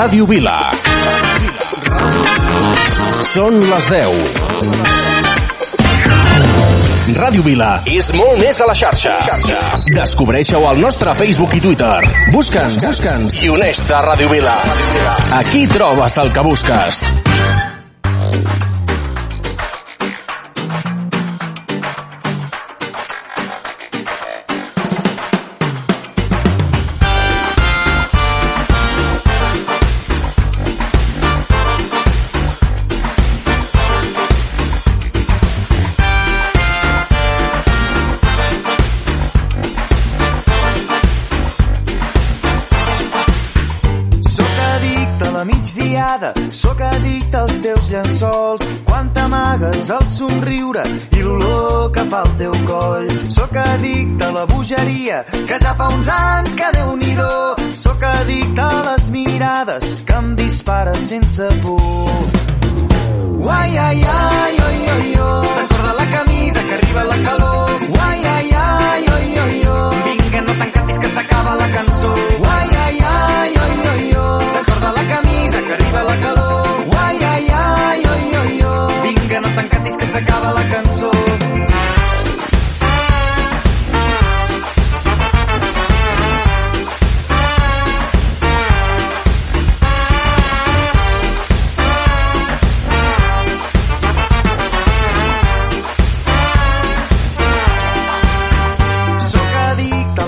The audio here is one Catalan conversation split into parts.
Ràdio Vila. Són les 10. Ràdio Vila és molt més a la xarxa. Descobreixeu al nostre Facebook i Twitter. Busca'ns, busca'ns i uneix-te a Ràdio Vila. Aquí trobes el que busques. Somriure i l'olor que fa el teu coll. Sóc addicte a la bogeria, que ja fa uns anys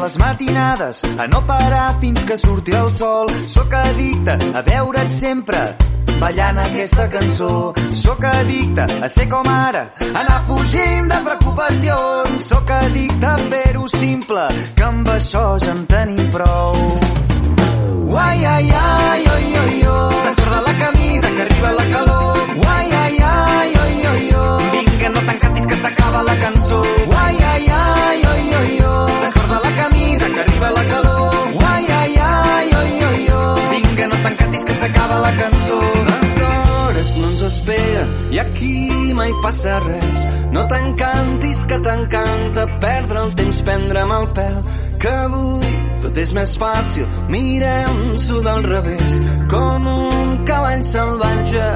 les matinades, a no parar fins que surti el sol. Sóc addicte a veure't sempre ballant aquesta cançó. Sóc addicte a ser com ara, anar fugint de preocupacions. Sóc addicte a fer-ho simple, que amb això ja en tenim prou. Uai, ai, ai, oi, oi, oi. Descorda la camisa que arriba la calor. Uai, ai, ai, oi, oi, oi. Vinga, no t'encantis que s'acaba la cançó. Mai passa res. No t'encantis que t'encanta perdre el temps, prendre'm el pèl, que avui tot és més fàcil. Mirem-s'ho del revés, com un cavall salvatge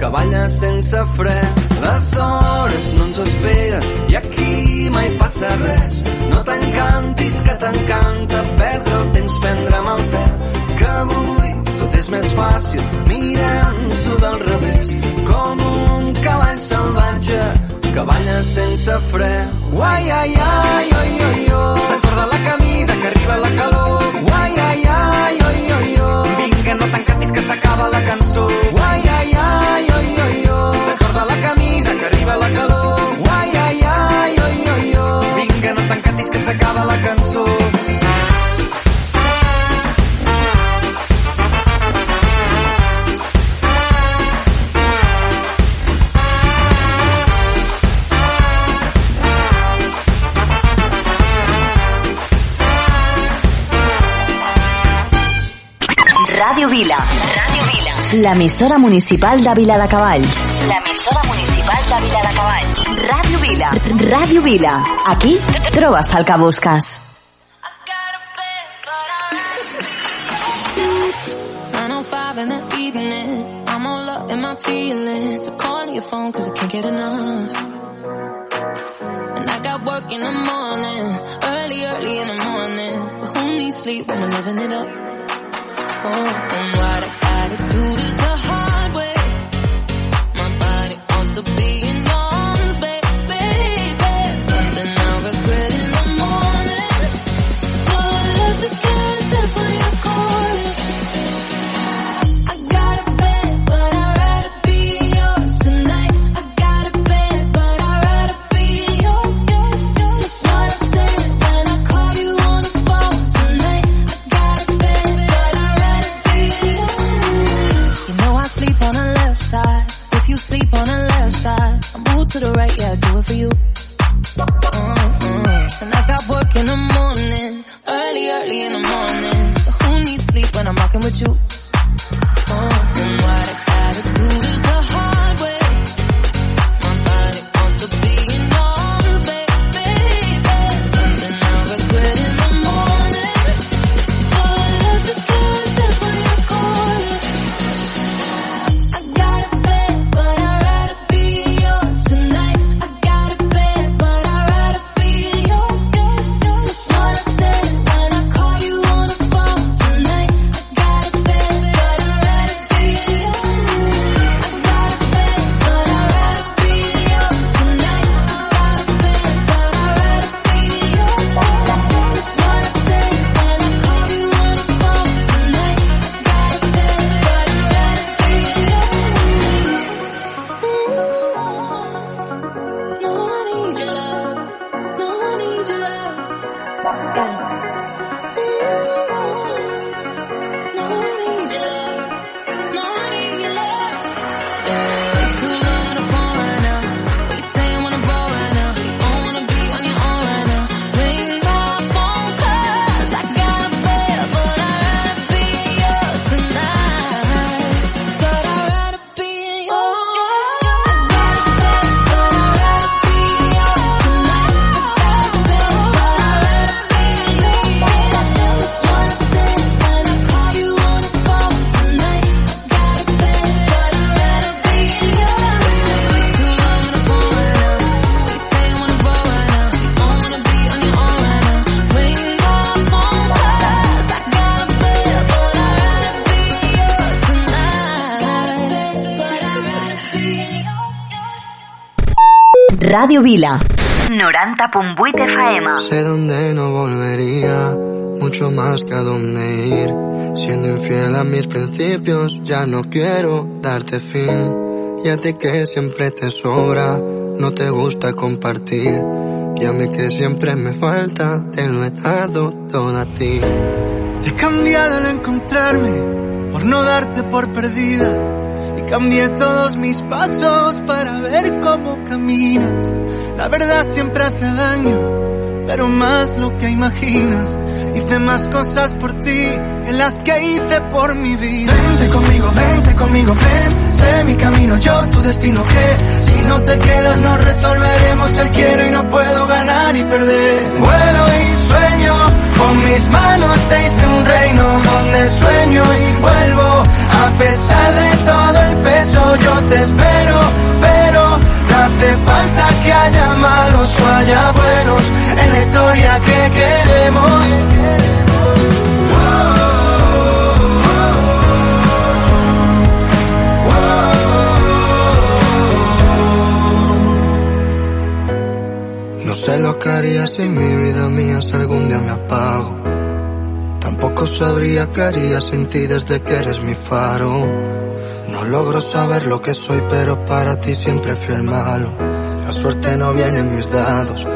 que balla sense fre. Les hores no ens esperen i aquí mai passa res. No t'encantis que t'encanta perdre el temps, prendre'm el pèl, que avui tot és més fàcil. Mirem-s'ho del revés, com un cavall salvatge que balla sense fre. Uai, ai, ai, oi, oi, oi. Descorda la camisa que arriba la calor. Uai, ai, ai, oi, oi, oi. Vinga, no t'encantis que s'acaba la cançó. Uai, Vila. Ràdio Vila. L'emissora municipal de Vila de Cavalls. L'emissora municipal de Vila de Cavalls. Ràdio Vila. Ràdio Vila. Aquí trobes el que busques. In the evening. I'm all up in my feelings. So calling your phone cause I can't get enough. And I got work in the morning. Early, early in the morning. But who needs sleep when we're living it up? What I gotta do this the hard way. My body wants to be to the right, yeah, I do it for you. Mm-mm. And I got work in the morning, early, early in the morning. But who needs sleep when I'm rocking with you? Vila. 90.8 FM. Sé dónde no volvería, mucho más que a dónde ir. Siendo infiel a mis principios, ya no quiero darte fin. Y a ti que siempre te sobra, no te gusta compartir. Y a mí que siempre me falta, te lo he dado todo a ti. He cambiado al encontrarme, por no darte por perdida. Y cambié todos mis pasos para ver cómo caminas. La verdad siempre hace daño, pero más lo que imaginas. Hice más cosas por ti que las que hice por mi vida. Vente conmigo, vente conmigo, ven. Sé mi camino, yo tu destino que si no te quedas no resolveremos el quiero y no puedo ganar y perder. Vuelo y sueño, con mis manos te hice un reino donde sueño y vuelvo. A pesar de todo el peso yo te espero, falta que haya malos o haya buenos en la historia que queremos. No sé lo que haría si mi vida mía si algún día me apago. Tampoco sabría qué haría sin ti desde que eres mi faro. No logro saber lo que soy, pero para ti siempre fui el malo. Suerte no viene en mis dados.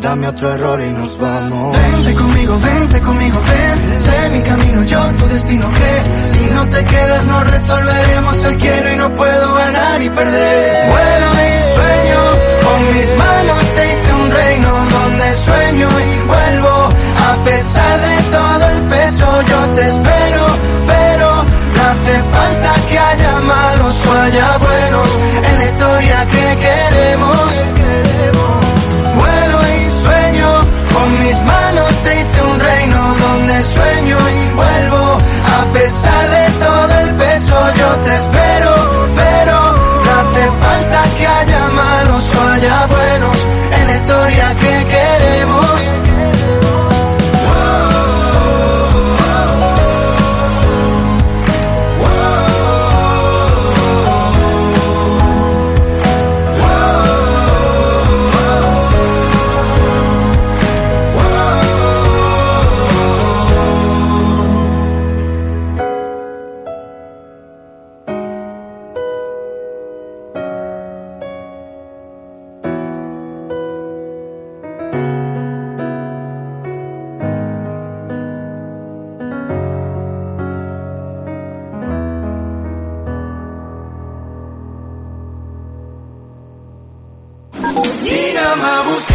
Dame otro error y nos vamos. Vente conmigo, vente conmigo, ven. Sé mi camino, yo tu destino que si no te quedas no resolveremos el quiero y no puedo ganar y perder. Vuelo y sueño, con mis manos te hice un reino donde sueño y vuelvo. A pesar de todo el peso yo te espero, hace falta que haya malos o haya buenos en la historia que queremos. Vuelo y sueño, con mis manos te hice un reino donde sueño y vuelvo. A pesar de todo el peso yo te espero,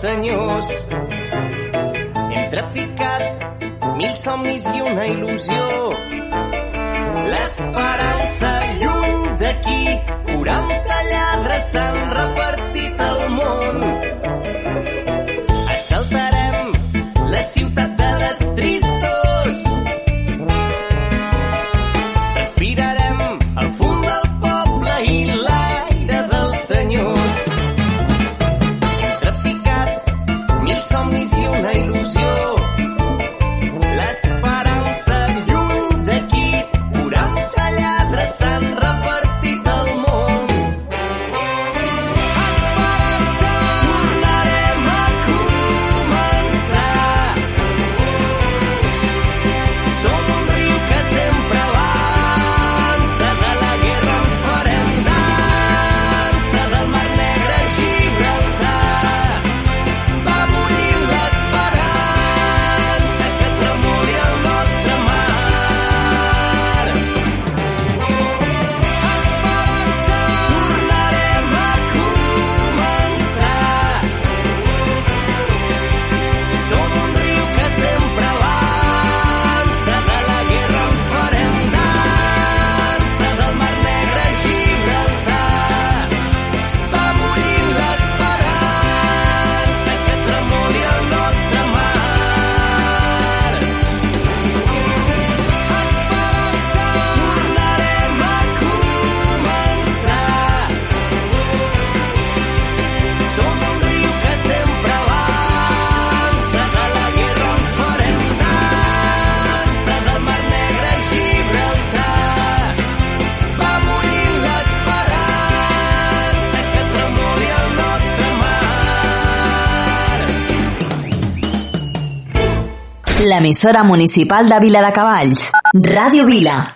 senyors. Hem traficat mil somnis i una il·lusió. L'esperança lluny d'aquí, 40 lladres s'han repartit. la emisora municipal de Vila de Cavalls, Ràdio Vila,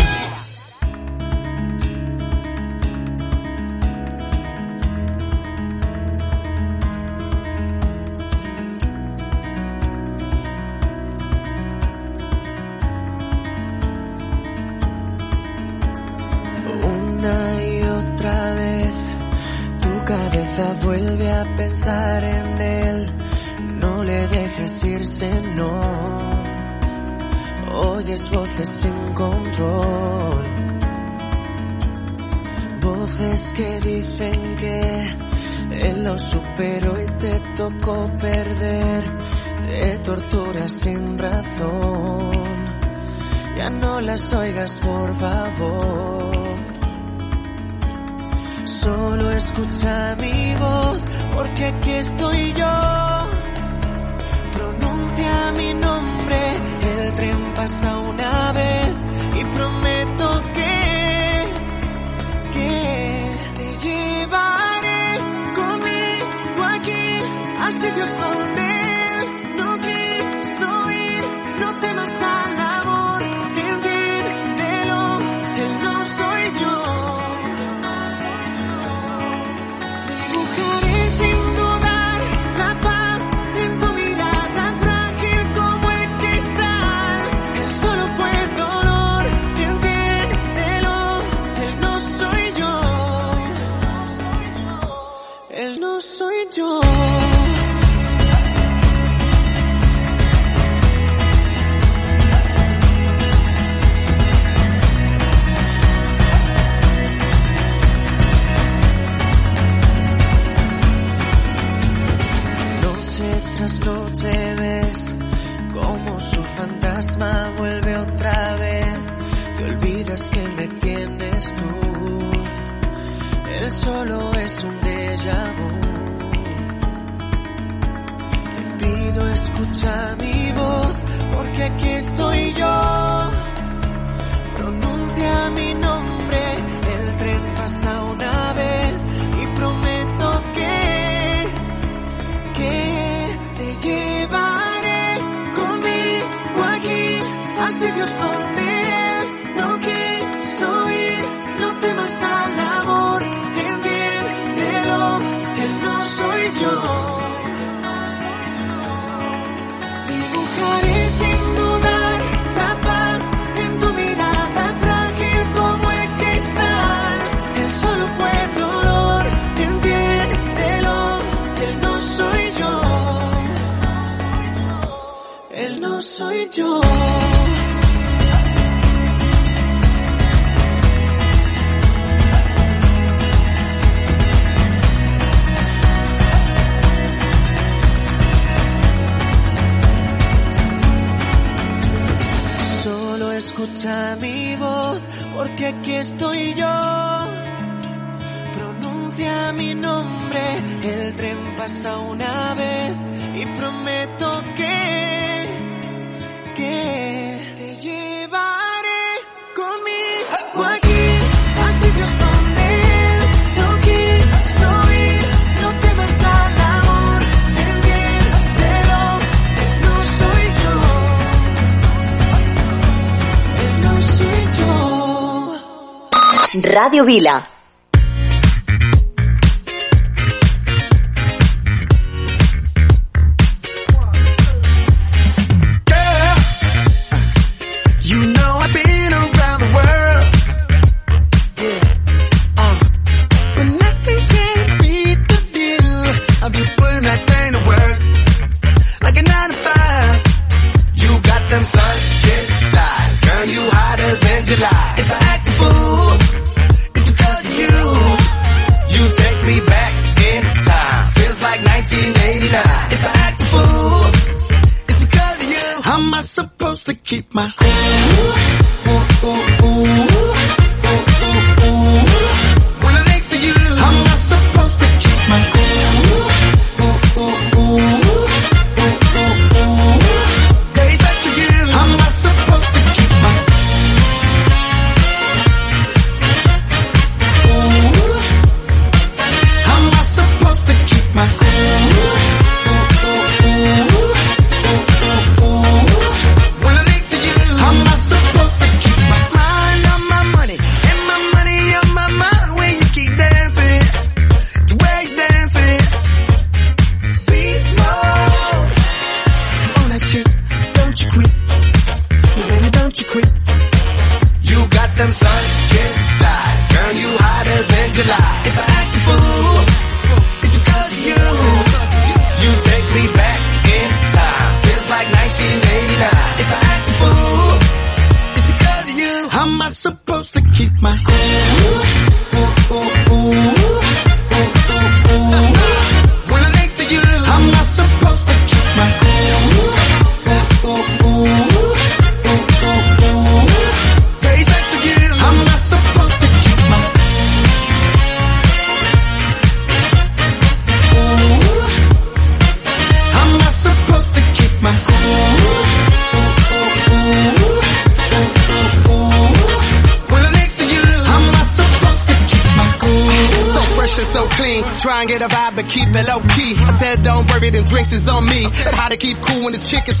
él no soy yo. Solo escucha mi voz, porque aquí estoy yo. Pronuncia mi nombre, el tren pasa una vez y promete Radio Vila. cool when the is.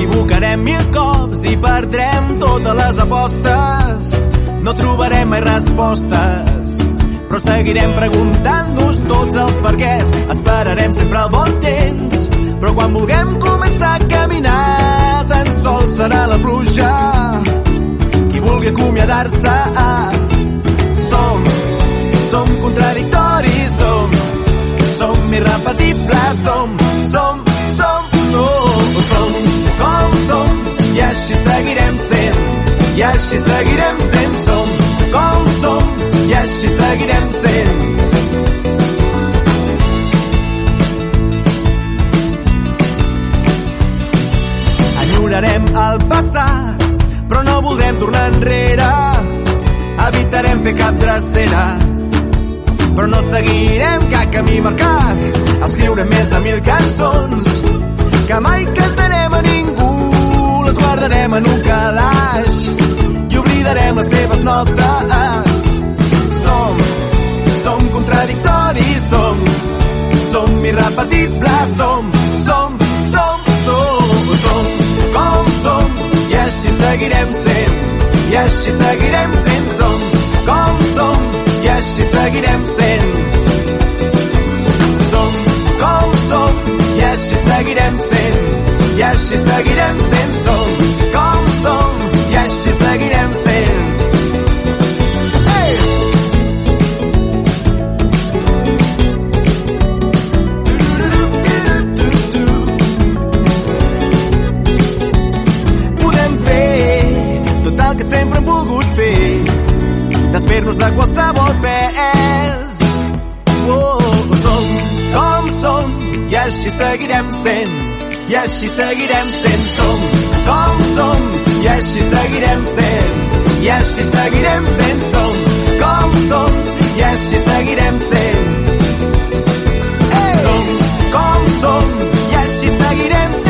equivocarem mil cops i perdrem totes les apostes. No trobarem respostes, però seguirem preguntant-nos tots els perquès. Esperarem sempre el bon temps, però quan vulguem començar a caminar, tan sols serà la pluja vulgui acomiadar-se. Som, som contradictoris, som, som irrepetibles, som, som, som, som, som, com som, i així seguirem sent, i així seguirem sent, som, com som, i així seguirem sent. Enyorarem el passat, però no voldrem tornar enrere. Evitarem fer cap dracera, però no seguirem cap camí marcat. Escriurem més de mil cançons que mai cantarem a ningú. Les guardarem en un calaix i oblidarem les seves notes. Som, som contradictoris, som, som irrepetibles, som, seguirem sent, i així seguirem sent, som, com som, i així seguirem sent. Som, com som, i així seguirem sent, i així seguirem sent, som, com som, i així seguirem sent. Desfer-nos de qualsevol pes. Oh, som com som i així seguirem sent, i així seguirem sent. Som com som i així seguirem sent, i així seguirem sent. Som com som i així seguirem sent. Som com som i així seguirem sent.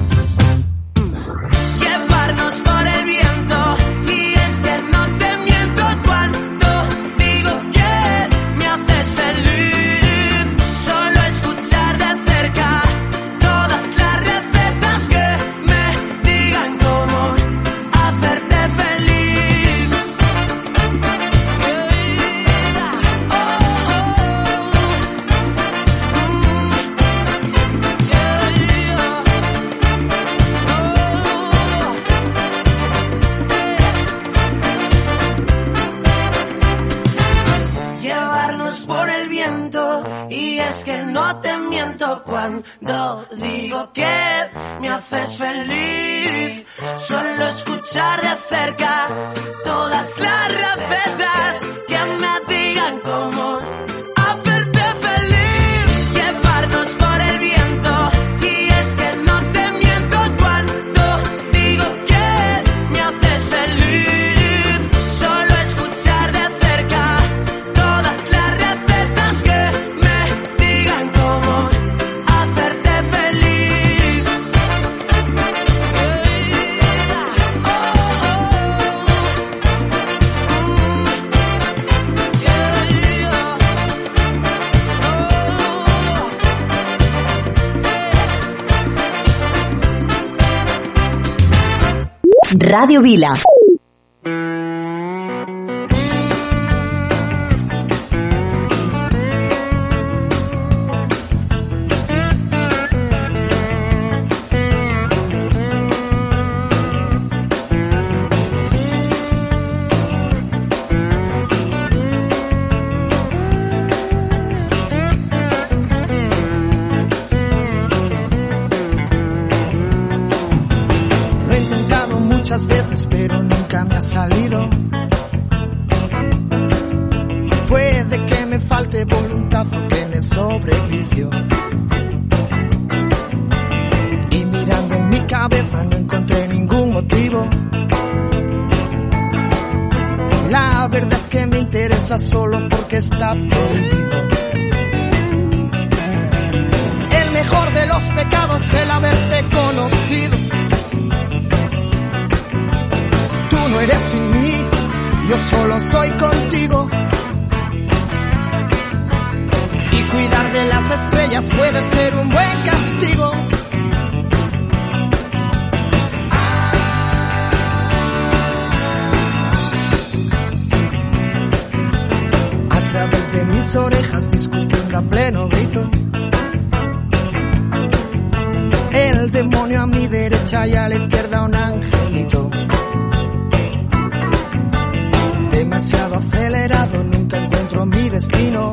llevarnos por el viento Sila. Me falte voluntad o que me sobrevicio. Y mirando en mi cabeza no encontré ningún motivo. La verdad es que me interesa solo porque está prohibido. El mejor de los pecados es el haberte conocido. Tú no eres sin mí, yo solo soy contigo. Cuidar de las estrellas puede ser un buen castigo. A través de mis orejas discutiendo a pleno grito. El demonio a mi derecha y a la izquierda un angelito. Demasiado acelerado, nunca encuentro encuentro mi destino.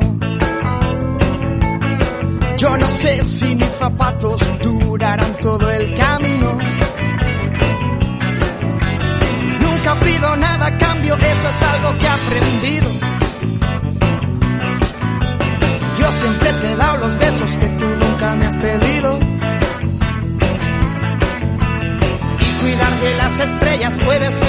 Yo no sé si mis zapatos durarán todo el camino. Nunca pido nada a cambio, eso es algo que he aprendido. Yo siempre te he dado los besos que tú nunca me has pedido. Y cuidar de las estrellas puede ser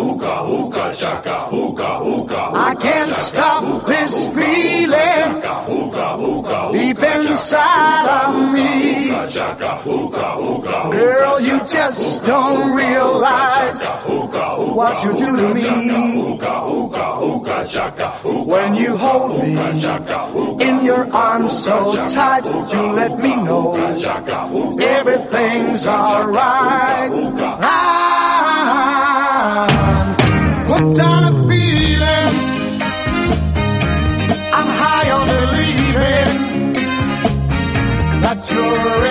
I can't stop this feeling deep inside of me. Girl, you just don't realize what you do to me. When you hold me in your arms so tight, you let me know everything's alright. I'm hooked on a feeling. I'm high on believing that you're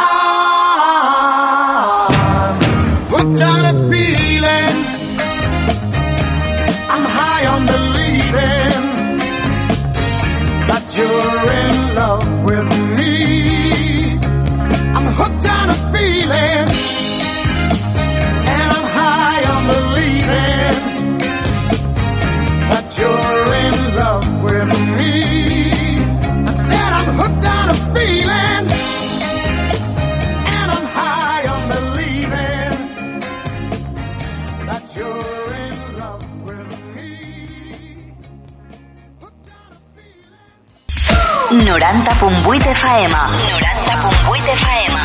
90.8 FM. 90.8 FM.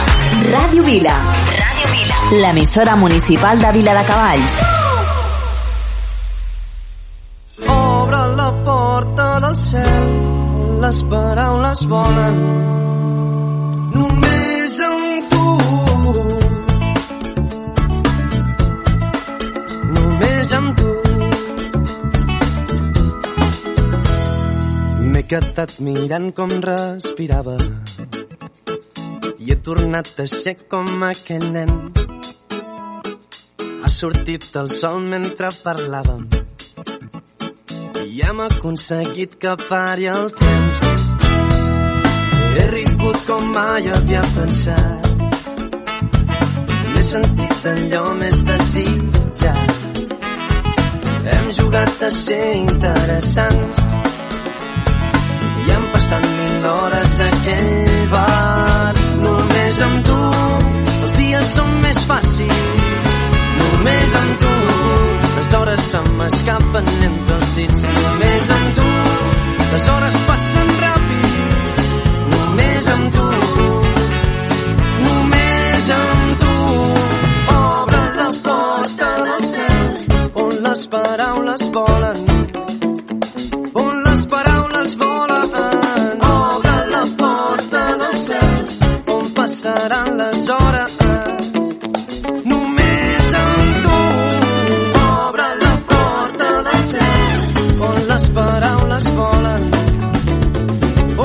Ràdio Vila. Ràdio Vila. L'emissora municipal de Vila de Cavalls. Obre la porta del cel les paraules volen quedat mirant com respirava i he tornat a ser com aquell nen ha sortit el sol mentre parlàvem i hem aconseguit que pari el temps. He rigut com mai havia pensat. M'he sentit allò més desitjat. Hem jugat a ser interessants i hem passat mil hores a aquell bar. Només amb tu els dies són més fàcils. Només amb tu les hores se m'escapen entre els dits només amb tu les hores passen ràpid només amb tu només amb tu obre la porta del cel on les paraules volen passaran les hores. Només amb tu obre la porta del cel on les paraules volen.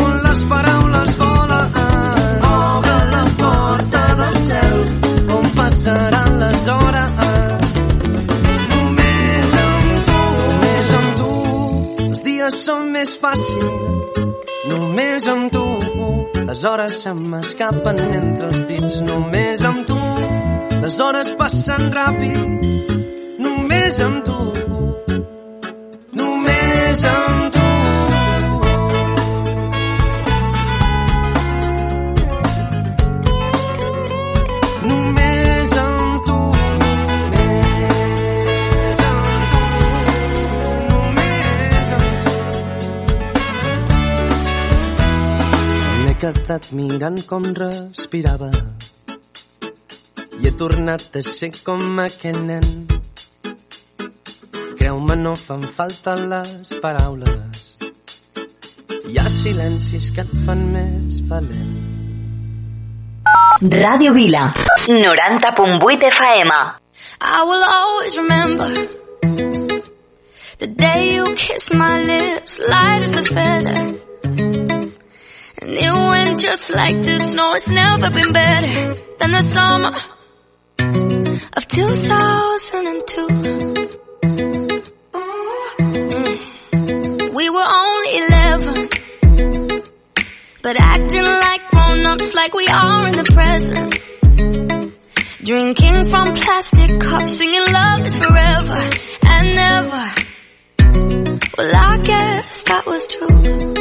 On les paraules volen. Obre la porta del cel on passaran les hores. Només amb tu només amb tu els dies són més fàcils. Només amb tu les hores se m'escapen entre els dits només amb tu. Les hores passen ràpid només amb tu. Només amb quedat mirant com respirava i he tornat a ser com aquell nen Creu-me, no fan falta les paraules. Hi ha silencis que et fan més valent. Ràdio Vila. 90.8 FM. I will always remember the day you kissed my lips, light as a feather. And it went just like this. No, it's never been better than the summer of 2002. We were only 11, but acting like grown-ups like we are in the present. Drinking from plastic cups, singing love is forever and never. Well, I guess that was true.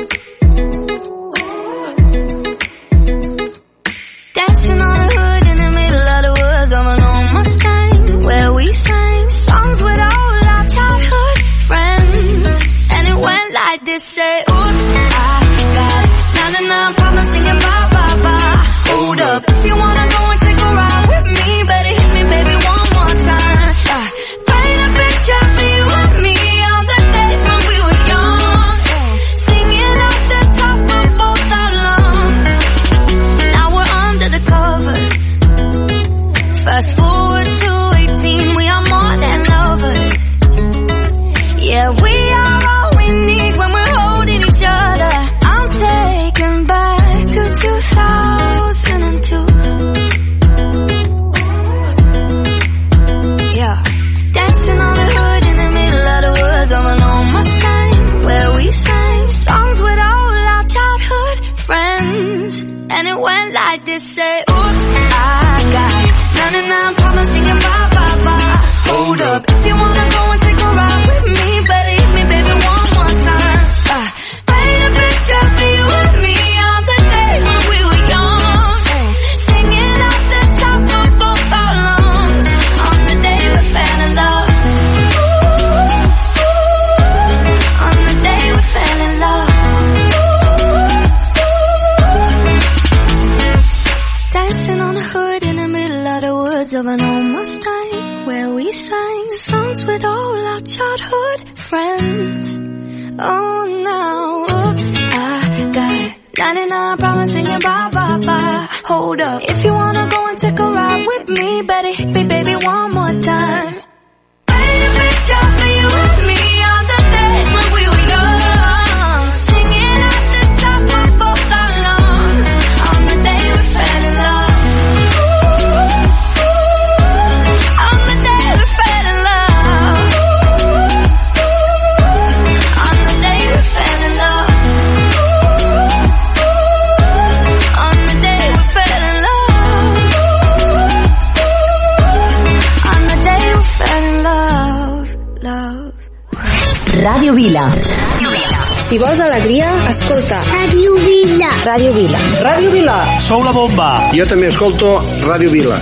Ràdio Vila. Ràdio Vila. Sou la bomba. Jo també escolto Ràdio Vila.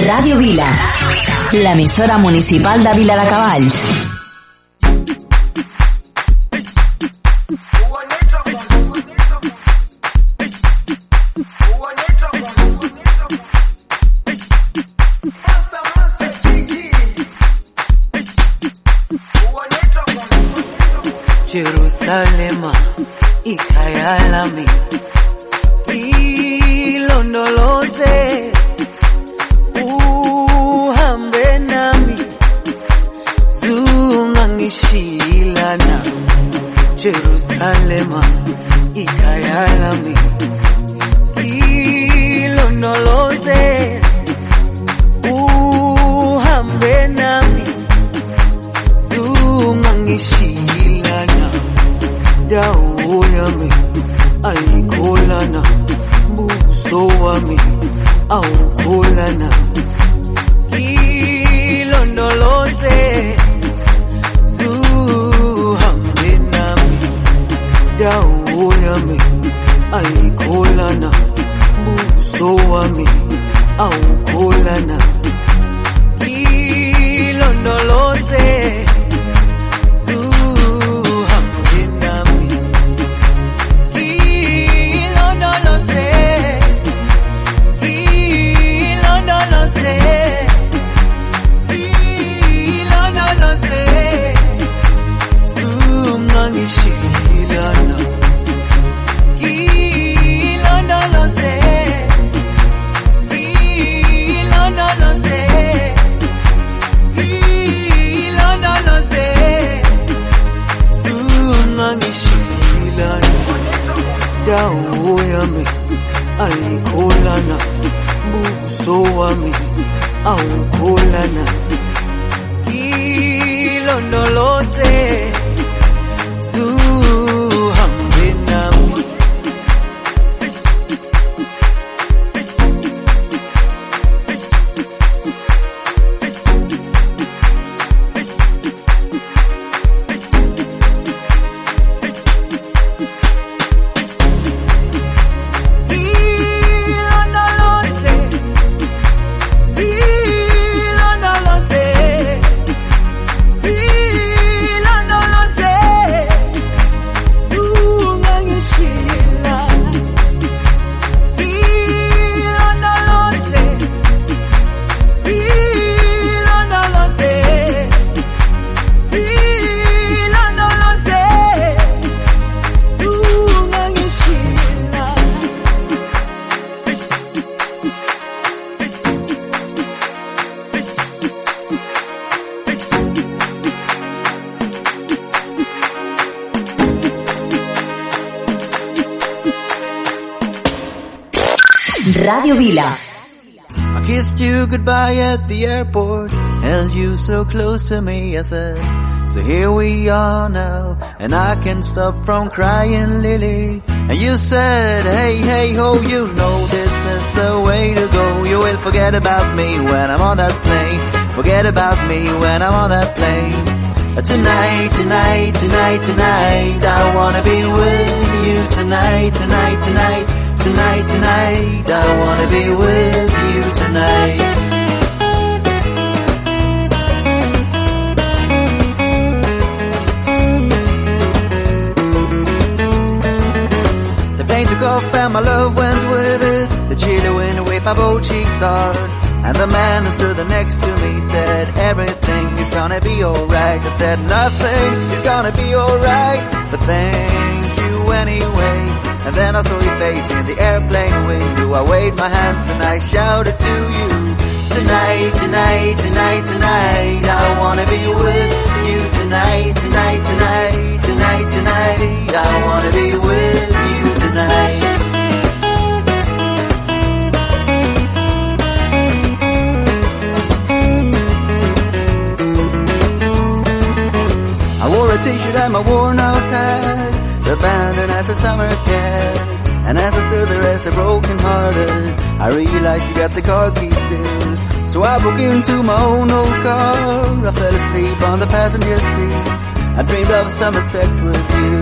Ràdio Vila. L'emissora municipal de Vila de Cavalls. dau yami aikolana buso wami aukolana. Hilo sana buso wami aukolana kilondolote Ràdio Vila. I kissed you goodbye at the airport, held you so close to me, I said, so here we are now, and I can't stop from crying, Lily. And you said, hey, hey, ho, you know this is the way to go. You will forget about me when I'm on that plane, forget about me when I'm on that plane. Uh, tonight, tonight, tonight, tonight, I wanna be with you tonight, tonight, tonight, tonight, tonight, I wanna be with you tonight. The plane took off and my love went with it. The chilly wind waved my both cheeks hard. And the man who stood next to me said, everything is gonna be alright. I said, nothing is gonna be alright, but thank you anyway. And then I saw your face in the airplane window. I waved my hands and I shouted to you. Tonight, tonight, tonight, tonight, I wanna be with you tonight, tonight, tonight, tonight, tonight, I wanna be with you tonight. I wore a t-shirt and my worn out abandoned as a summer cat. And as I stood there as a broken hearted, I realized you got the car keys still. So I broke into my own old car. I fell asleep on the passenger seat. I dreamed of summer sex with you,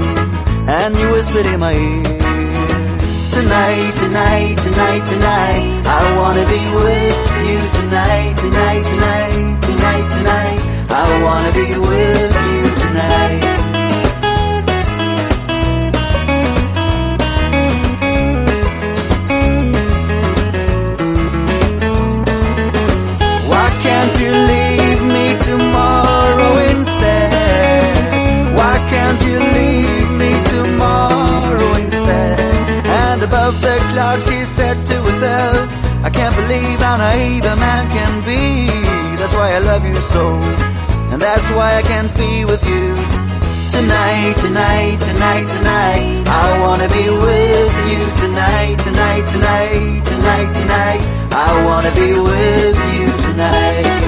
and you whispered in my ear. Tonight, tonight, tonight, tonight, I wanna be with you tonight, tonight, tonight, tonight, tonight. I wanna be with you tonight. Said to herself, I can't believe how naive a man can be. That's why I love you so, and that's why I can't be with you. Tonight, tonight, tonight, tonight, I wanna be with you tonight, tonight, tonight, tonight, tonight. I wanna be with you tonight.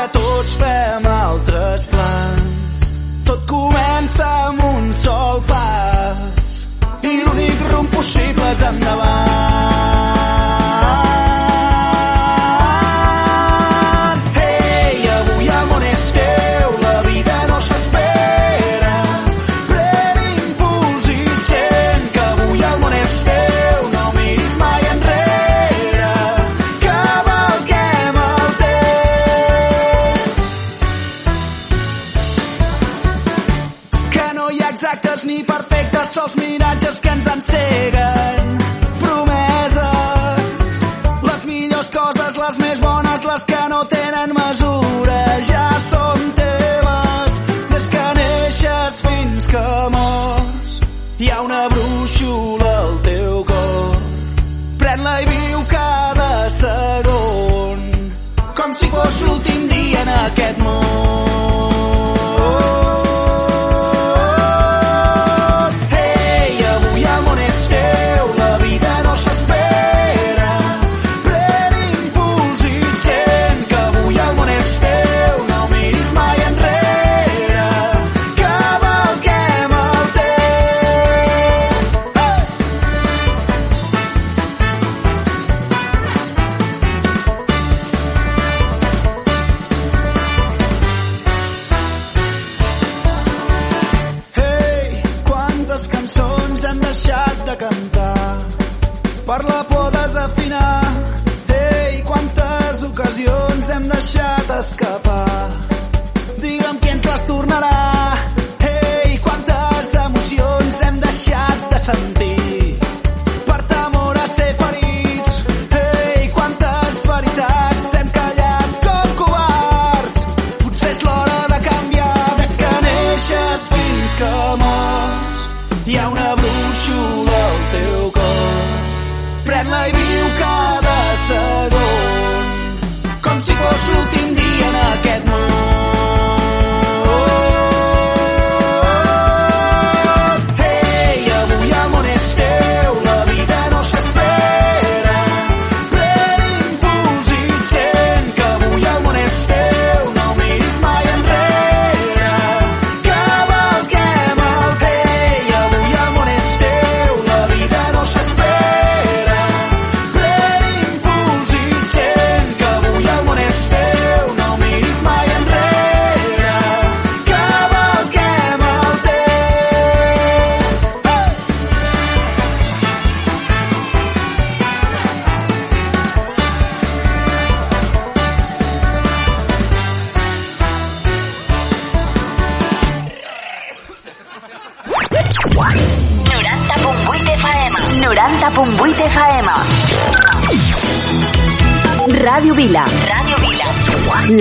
Mentre tots fem altres plans, tot comença amb un sol pas. I l'únic rumb possible és endavant.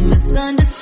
misunderstood.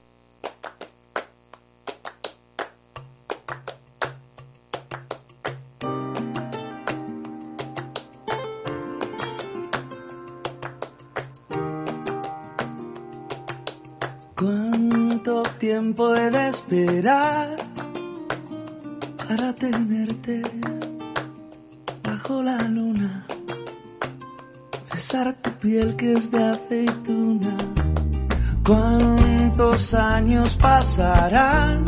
esperar para tenerte bajo la luna, besar tu piel que es de aceituna. ¿Cuántos años pasarán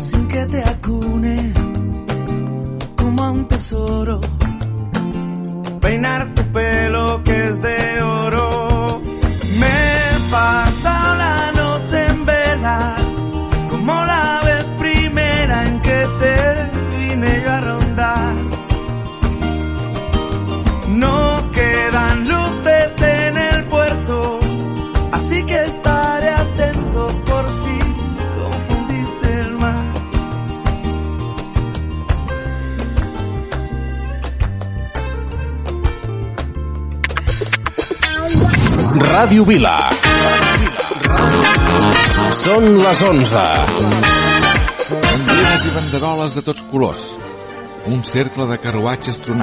sin que te acune como a un tesoro? Peinar Ràdio Vila. Són les 11. Banderes i banderoles de tots colors. Un cercle de carruatges tronats